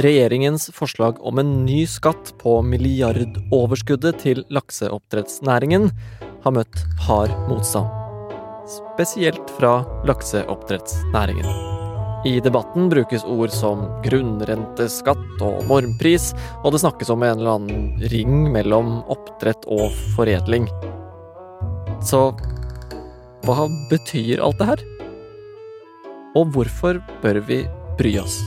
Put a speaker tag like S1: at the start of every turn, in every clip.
S1: Regjeringens forslag om en ny skatt på milliardoverskuddet til lakseoppdrettsnæringen har møtt hard motstand. Spesielt fra lakseoppdrettsnæringen. I debatten brukes ord som grunnrenteskatt og normpris, og det snakkes om en eller annen ring mellom oppdrett og foredling. Så hva betyr alt det her? Og hvorfor bør vi bry oss?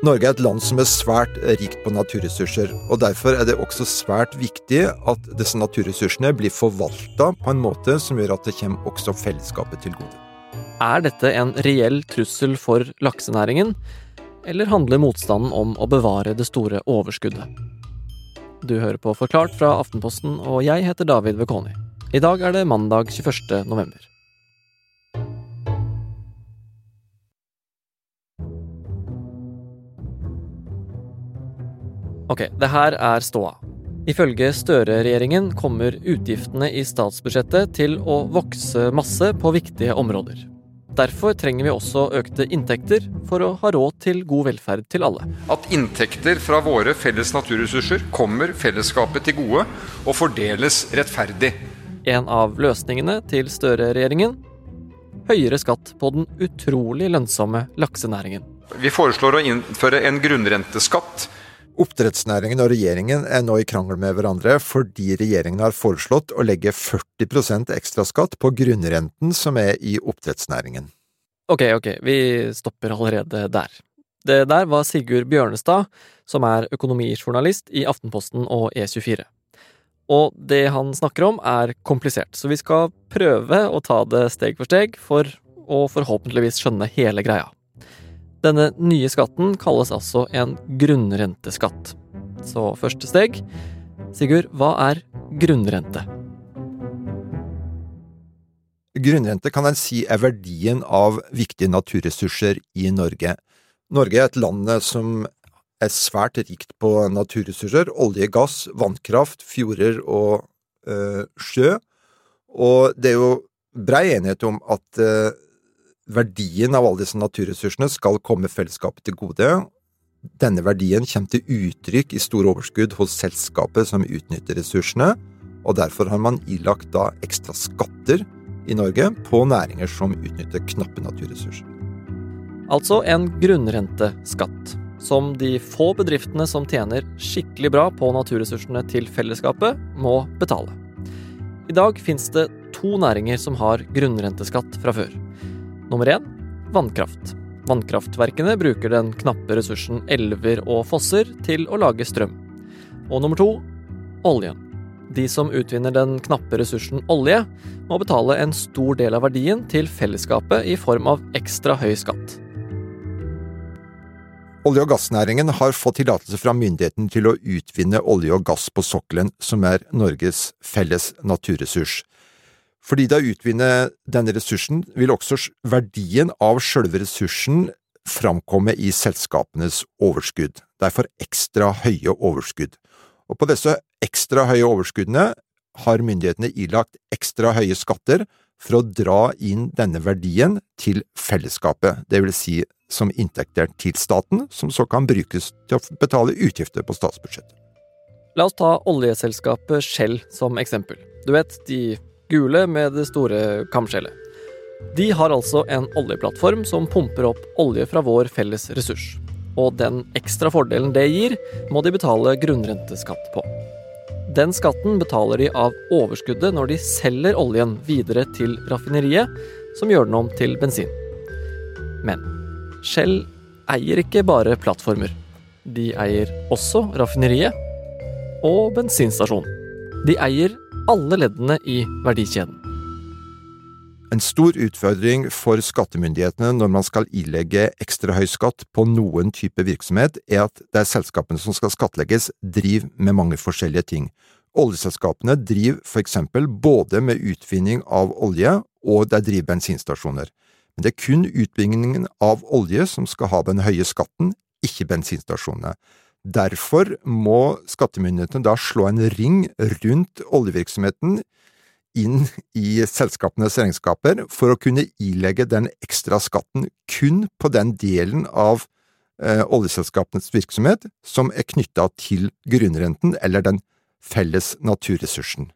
S2: Norge er et land som er svært rikt på naturressurser, og derfor er det også svært viktig at disse naturressursene blir forvalta på en måte som gjør at det kommer også fellesskapet til gode.
S1: Er dette en reell trussel for laksenæringen, eller handler motstanden om å bevare det store overskuddet? Du hører på Forklart fra Aftenposten, og jeg heter David Vekoni. I dag er det mandag 21. november. Ok, det her er ståa. Ifølge Støre-regjeringen kommer utgiftene i statsbudsjettet til å vokse masse på viktige områder. Derfor trenger vi også økte inntekter for å ha råd til god velferd til alle.
S3: At inntekter fra våre felles naturressurser kommer fellesskapet til gode og fordeles rettferdig.
S1: En av løsningene til Støre-regjeringen høyere skatt på den utrolig lønnsomme laksenæringen.
S3: Vi foreslår å innføre en grunnrenteskatt
S2: Oppdrettsnæringen og regjeringen er nå i krangel med hverandre fordi regjeringen har foreslått å legge 40% ekstraskatt på grunnrenten som er i oppdrettsnæringen.
S1: Ok, ok, vi stopper allerede der. Det der var Sigurd Bjørnestad, som er økonomijournalist i Aftenposten og E24. Og det han snakker om er komplisert, så vi skal prøve å ta det steg for steg for å forhåpentligvis skjønne hele greia. Denne nye skatten kalles altså en grunnrenteskatt. Så første steg Sigurd, hva er grunnrente?
S2: Grunnrente kan en si er verdien av viktige naturressurser i Norge. Norge er et land som er svært rikt på naturressurser. Olje, gass, vannkraft, fjorder og øh, sjø. Og det er jo brei enighet om at øh, verdien av alle disse naturressursene skal komme fellesskapet til gode. Denne verdien kommer til uttrykk i store overskudd hos selskapet som utnytter ressursene, og derfor har man ilagt da ekstra skatter i Norge på næringer som utnytter knappe naturressurser.
S1: Altså en grunnrenteskatt, som de få bedriftene som tjener skikkelig bra på naturressursene til fellesskapet, må betale. I dag fins det to næringer som har grunnrenteskatt fra før. Nummer én vannkraft. Vannkraftverkene bruker den knappe ressursen elver og fosser til å lage strøm. Og nummer to oljen. De som utvinner den knappe ressursen olje, må betale en stor del av verdien til fellesskapet i form av ekstra høy skatt.
S2: Olje- og gassnæringen har fått tillatelse fra myndigheten til å utvinne olje og gass på sokkelen, som er Norges felles naturressurs. Fordi det å utvinne denne ressursen vil også verdien av sjølve ressursen framkomme i selskapenes overskudd, derfor ekstra høye overskudd. Og på disse ekstra høye overskuddene har myndighetene ilagt ekstra høye skatter for å dra inn denne verdien til fellesskapet, det vil si som inntekter til staten, som så kan brukes til å betale utgifter på statsbudsjettet.
S1: La oss ta oljeselskapet Shell som eksempel. Du vet, de gule med det store kamskjellet. De har altså en oljeplattform som pumper opp olje fra vår felles ressurs. Og den ekstra fordelen det gir, må de betale grunnrenteskatt på. Den skatten betaler de av overskuddet når de selger oljen videre til raffineriet, som gjør den om til bensin. Men Shell eier ikke bare plattformer. De eier også raffineriet og bensinstasjonen. De eier alle leddene i verdikjeden.
S2: En stor utfordring for skattemyndighetene når man skal ilegge ekstra høy skatt på noen type virksomhet, er at det er selskapene som skal skattlegges, driver med mange forskjellige ting. Oljeselskapene driver for eksempel både med utvinning av olje og de driver bensinstasjoner. Men det er kun utvinningen av olje som skal ha den høye skatten, ikke bensinstasjonene. Derfor må skattemyndighetene da slå en ring rundt oljevirksomheten inn i selskapenes regnskaper for å kunne ilegge den ekstra skatten kun på den delen av eh, oljeselskapenes virksomhet som er knytta til grunnrenten eller den felles naturressursen.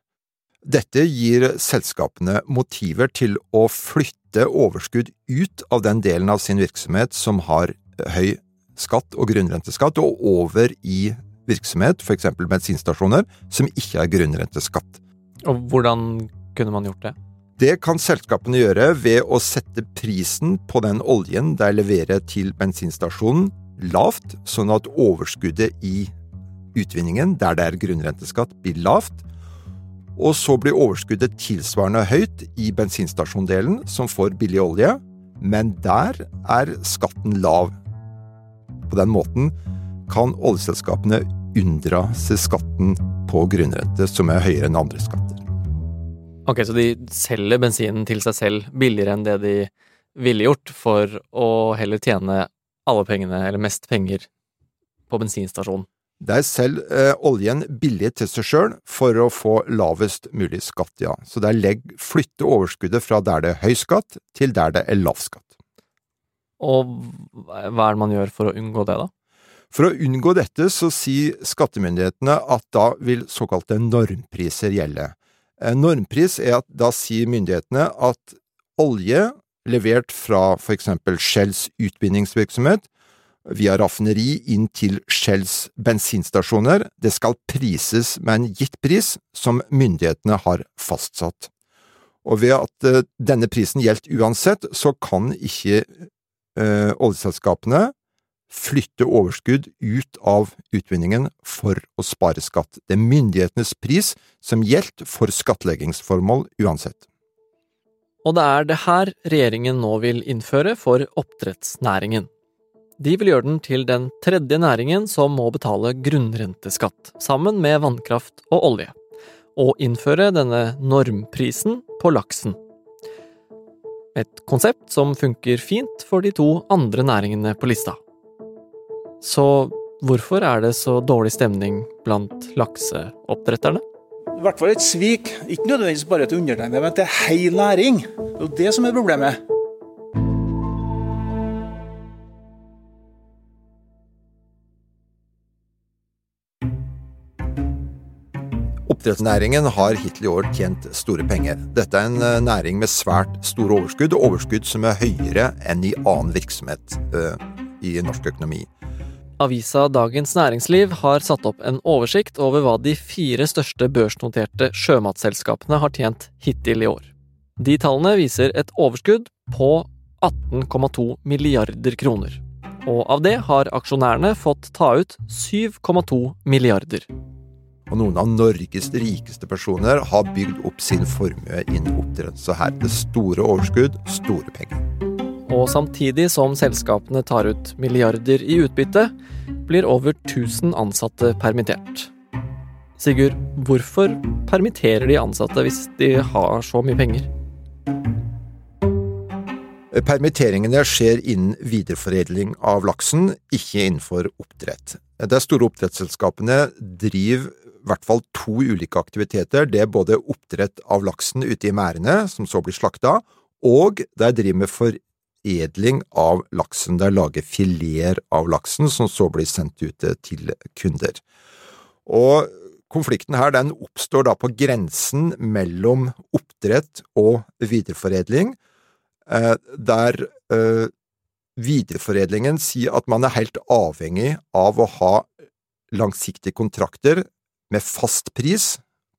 S2: Dette gir selskapene motiver til å flytte overskudd ut av den delen av sin virksomhet som har høy skatt og grunnrenteskatt, og over i virksomhet, eksempel bensinstasjoner, som ikke er grunnrenteskatt.
S1: Og hvordan kunne man gjort det?
S2: Det kan selskapene gjøre ved å sette prisen på den oljen de leverer til bensinstasjonen lavt, sånn at overskuddet i utvinningen, der det er grunnrenteskatt, blir lavt. Og så blir overskuddet tilsvarende høyt i bensinstasjondelen, som får billig olje, men der er skatten lav. På den måten kan oljeselskapene unndra seg skatten på grunnrente, som er høyere enn andre skatter.
S1: Ok, så de selger bensinen til seg selv billigere enn det de ville gjort, for å heller tjene alle pengene, eller mest penger, på bensinstasjonen?
S2: De selger eh, oljen billig til seg sjøl for å få lavest mulig skatt, ja. Så de legger, flytter overskuddet fra der det er høy skatt, til der det er lav skatt.
S1: Og hva er det man gjør for å unngå det, da?
S2: For å unngå dette så sier skattemyndighetene at da vil såkalte normpriser gjelde. Eh, normpris er at da sier myndighetene at olje levert fra for eksempel Shells utvinningsvirksomhet via raffineri inn til Shells bensinstasjoner, det skal prises med en gitt pris som myndighetene har fastsatt. Og ved at uh, denne prisen gjelder uansett, så kan ikke uh, oljeselskapene flytte overskudd ut av utvinningen for å spare skatt. Det er myndighetenes pris som gjelder for skattleggingsformål uansett.
S1: Og det er det her regjeringen nå vil innføre for oppdrettsnæringen. De vil gjøre den til den tredje næringen som må betale grunnrenteskatt, sammen med vannkraft og olje, og innføre denne normprisen på laksen. Et konsept som funker fint for de to andre næringene på lista. Så hvorfor er det så dårlig stemning blant lakseoppdretterne?
S4: i hvert fall et svik. Ikke nødvendigvis bare til undertegnede, men til hel næring. Det er jo det som er problemet.
S2: Oppdrettsnæringen har hittil i år tjent store penger. Dette er en eh, næring med svært store overskudd, og overskudd som er høyere enn i annen virksomhet uh, i norsk økonomi.
S1: Avisa Dagens Næringsliv har satt opp en oversikt over hva de fire største børsnoterte sjømatselskapene har tjent hittil i år. De tallene viser et overskudd på 18,2 milliarder kroner. Og av det har aksjonærene fått ta ut 7,2 milliarder.
S2: Og noen av Norges rikeste personer har bygd opp sin formue innen oppdrett. Så her er det store overskudd, store penger.
S1: Og samtidig som selskapene tar ut milliarder i utbytte, blir over 1000 ansatte permittert. Sigurd, hvorfor permitterer de ansatte hvis de har så mye penger?
S2: Permitteringene skjer innen videreforedling av laksen, ikke innenfor oppdrett. De store oppdrettsselskapene driver hvert fall to ulike aktiviteter. Det er både oppdrett av laksen ute i merdene, som så blir slakta, og de driver med foredling av laksen. De lager fileter av laksen, som så blir sendt ut til kunder. Og konflikten her den oppstår da på grensen mellom oppdrett og videreforedling, eh, der eh, videreforedlingen sier at man er helt avhengig av å ha langsiktige kontrakter med fast pris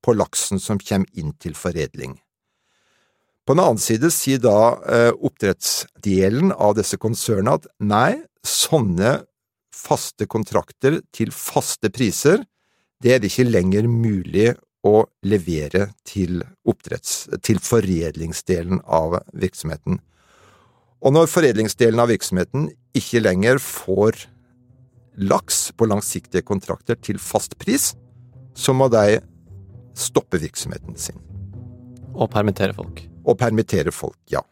S2: på laksen som kommer inn til foredling. På den annen side sier da eh, oppdrettsdelen av disse konsernene at nei, sånne faste kontrakter til faste priser, det er det ikke lenger mulig å levere til, til foredlingsdelen av virksomheten. Og når foredlingsdelen av virksomheten ikke lenger får laks på langsiktige kontrakter til fast pris, så må de stoppe virksomheten sin.
S1: Og permittere folk
S2: og permittere folk, ja.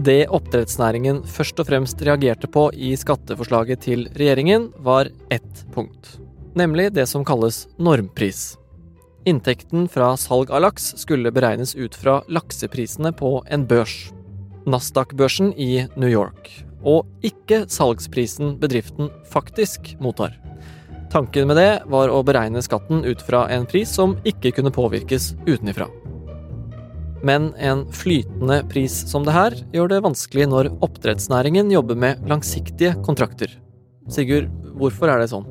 S1: Det oppdrettsnæringen først og fremst reagerte på i skatteforslaget til regjeringen, var ett punkt. Nemlig det som kalles normpris. Inntekten fra salg av laks skulle beregnes ut fra lakseprisene på en børs. Nasdaq-børsen i New York. og ikke salgsprisen bedriften faktisk mottar. Tanken med det var å beregne skatten ut fra en pris som ikke kunne påvirkes utenifra. Men en flytende pris som det her gjør det vanskelig når oppdrettsnæringen jobber med langsiktige kontrakter. Sigurd, hvorfor er det sånn?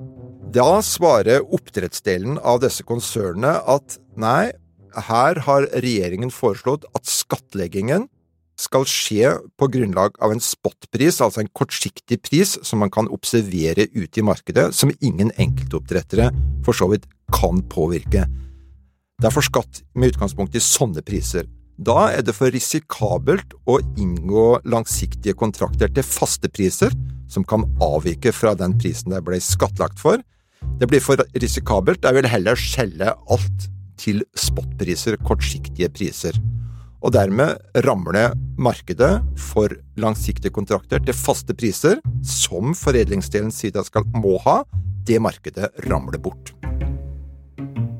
S2: Da svarer oppdrettsdelen av disse konsernene at nei, her har regjeringen foreslått at skattleggingen skal skje på grunnlag av en spotpris, altså en kortsiktig pris som man kan observere ute i markedet, som ingen enkeltoppdrettere for så vidt kan påvirke. Derfor skatt med utgangspunkt i sånne priser. Da er det for risikabelt å inngå langsiktige kontrakter til faste priser, som kan avvike fra den prisen det ble skattlagt for, det blir for risikabelt. Jeg vil heller skjelle alt til spotpriser, kortsiktige priser. Og dermed rammer det markedet for langsiktige kontrakter til faste priser, som foredlingsdelen sier skal må ha. Det markedet ramler bort.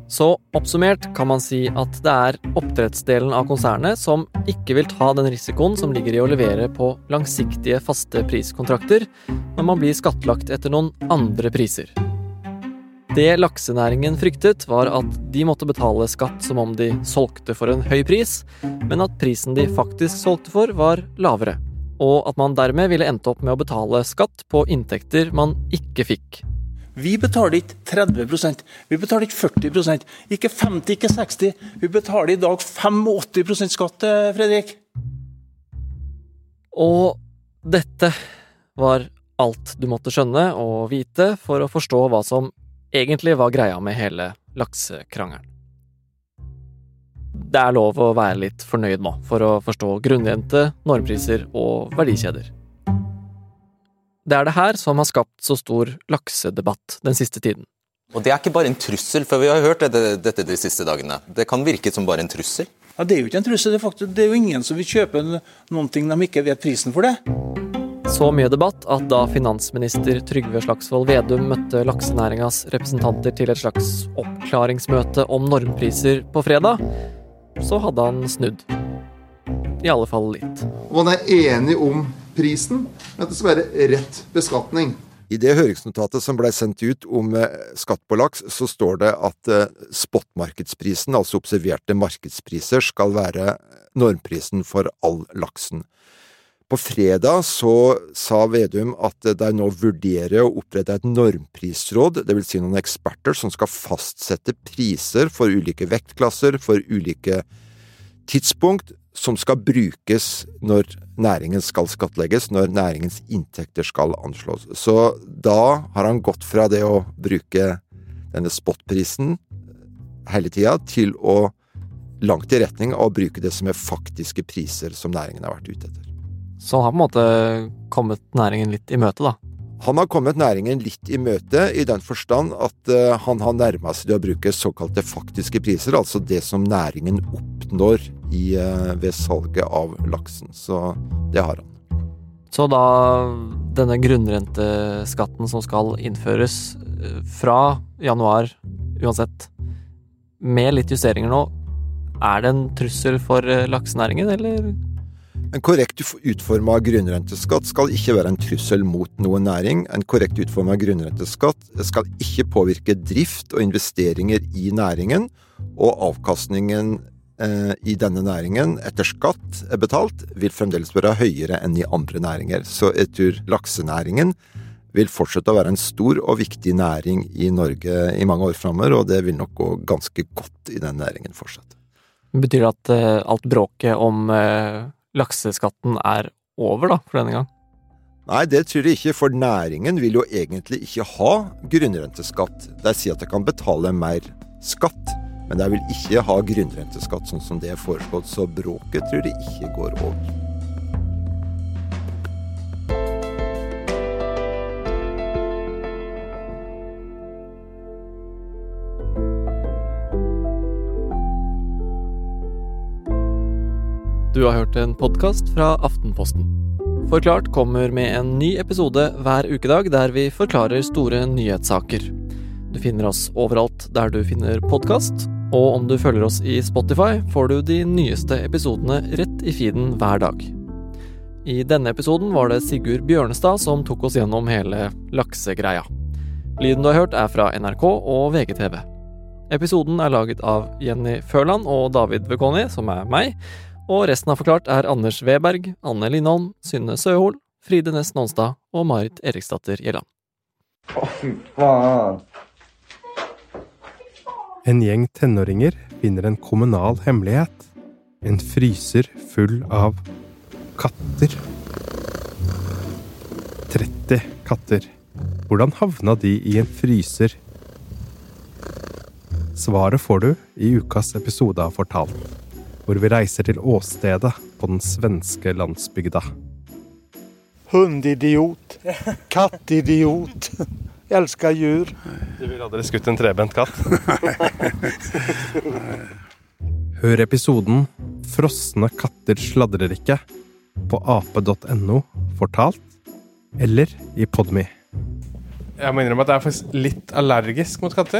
S1: Så oppsummert kan man si at det er oppdrettsdelen av konsernet som ikke vil ta den risikoen som ligger i å levere på langsiktige, faste priskontrakter, når man blir skattlagt etter noen andre priser. Det laksenæringen fryktet, var at de måtte betale skatt som om de solgte for en høy pris, men at prisen de faktisk solgte for, var lavere. Og at man dermed ville endt opp med å betale skatt på inntekter man ikke fikk.
S4: Vi betaler ikke 30% vi betaler ikke 40% ikke 50 ikke 60 Vi betaler i dag 85 skatt, eh, Fredrik.
S1: Og dette var alt du måtte skjønne og vite for å forstå hva som egentlig var greia med hele laksekrangelen. Det er lov å være litt fornøyd nå, for å forstå grunnrente, normpriser og verdikjeder. Det er det her som har skapt så stor laksedebatt den siste tiden.
S5: Og det er ikke bare en trussel, for vi har hørt dette, dette de siste dagene. Det kan virke som bare en trussel.
S4: Ja, Det er jo ikke en trussel, det er, faktisk, det er jo ingen som vil kjøpe noen ting de ikke vet prisen for det.
S1: Så mye debatt at da finansminister Trygve Slagsvold Vedum møtte laksenæringas representanter til et slags oppklaringsmøte om normpriser på fredag, så hadde han snudd. I alle fall litt.
S6: Man er enig om prisen, men at det skal være rett beskatning.
S2: I det høringsnotatet som ble sendt ut om eh, skatt på laks, så står det at eh, spotmarkedsprisen, altså observerte markedspriser, skal være normprisen for all laksen. På fredag så sa Vedum at de nå vurderer å opprette et normprisråd, dvs. Si noen eksperter som skal fastsette priser for ulike vektklasser, for ulike tidspunkt, som skal brukes når næringen skal skattlegges, når næringens inntekter skal anslås. Så da har han gått fra det å bruke denne spotprisen hele tida, til å langt i retning av å bruke det som er faktiske priser som næringen har vært ute etter.
S1: Så han har på en måte kommet næringen litt i møte, da?
S2: Han har kommet næringen litt i møte, i den forstand at uh, han har nærma seg det å bruke såkalte faktiske priser, altså det som næringen oppnår i, uh, ved salget av laksen. Så det har han.
S1: Så da denne grunnrenteskatten som skal innføres uh, fra januar uansett, med litt justeringer nå, er det en trussel for laksenæringen, eller
S2: en korrekt utforma grunnrenteskatt skal ikke være en trussel mot noen næring. En korrekt utforma grunnrenteskatt skal ikke påvirke drift og investeringer i næringen, og avkastningen eh, i denne næringen etter skatt er betalt, vil fremdeles være høyere enn i andre næringer. Så jeg tror laksenæringen vil fortsette å være en stor og viktig næring i Norge i mange år framover, og det vil nok gå ganske godt i den næringen fortsatt.
S1: Betyr det at uh, alt bråket om uh lakseskatten er over, da, for denne gang?
S2: Nei, det tror jeg ikke, for næringen vil jo egentlig ikke ha grunnrenteskatt. De sier at de kan betale mer skatt, men de vil ikke ha grunnrenteskatt sånn som det er foreslått, så bråket tror jeg ikke går over.
S1: Du har hørt en podkast fra Aftenposten. Forklart kommer med en ny episode hver ukedag der vi forklarer store nyhetssaker. Du finner oss overalt der du finner podkast, og om du følger oss i Spotify, får du de nyeste episodene rett i feeden hver dag. I denne episoden var det Sigurd Bjørnestad som tok oss gjennom hele laksegreia. Lyden du har hørt, er fra NRK og VGTV. Episoden er laget av Jenny Førland og David Vekoni, som er meg. Og resten av Forklart er Anders Weberg, Anne Lindholm, Synne Søhol, Fride Næss Nonstad og Marit Eriksdatter Gjelland. Å, fy faen!
S7: En gjeng tenåringer finner en kommunal hemmelighet. En fryser full av katter. 30 katter. Hvordan havna de i en fryser? Svaret får du i ukas episode av Fortalt, hvor vi reiser til åstedet på den svenske landsbygda.
S8: Hundidiot. Kattidiot. Elsker dyr.
S7: Du ville aldri skutt en trebent katt? Hør episoden 'Frosne katter sladrer ikke' på ape.no fortalt, eller i Podme. Jeg må innrømme at jeg er faktisk litt allergisk mot katter.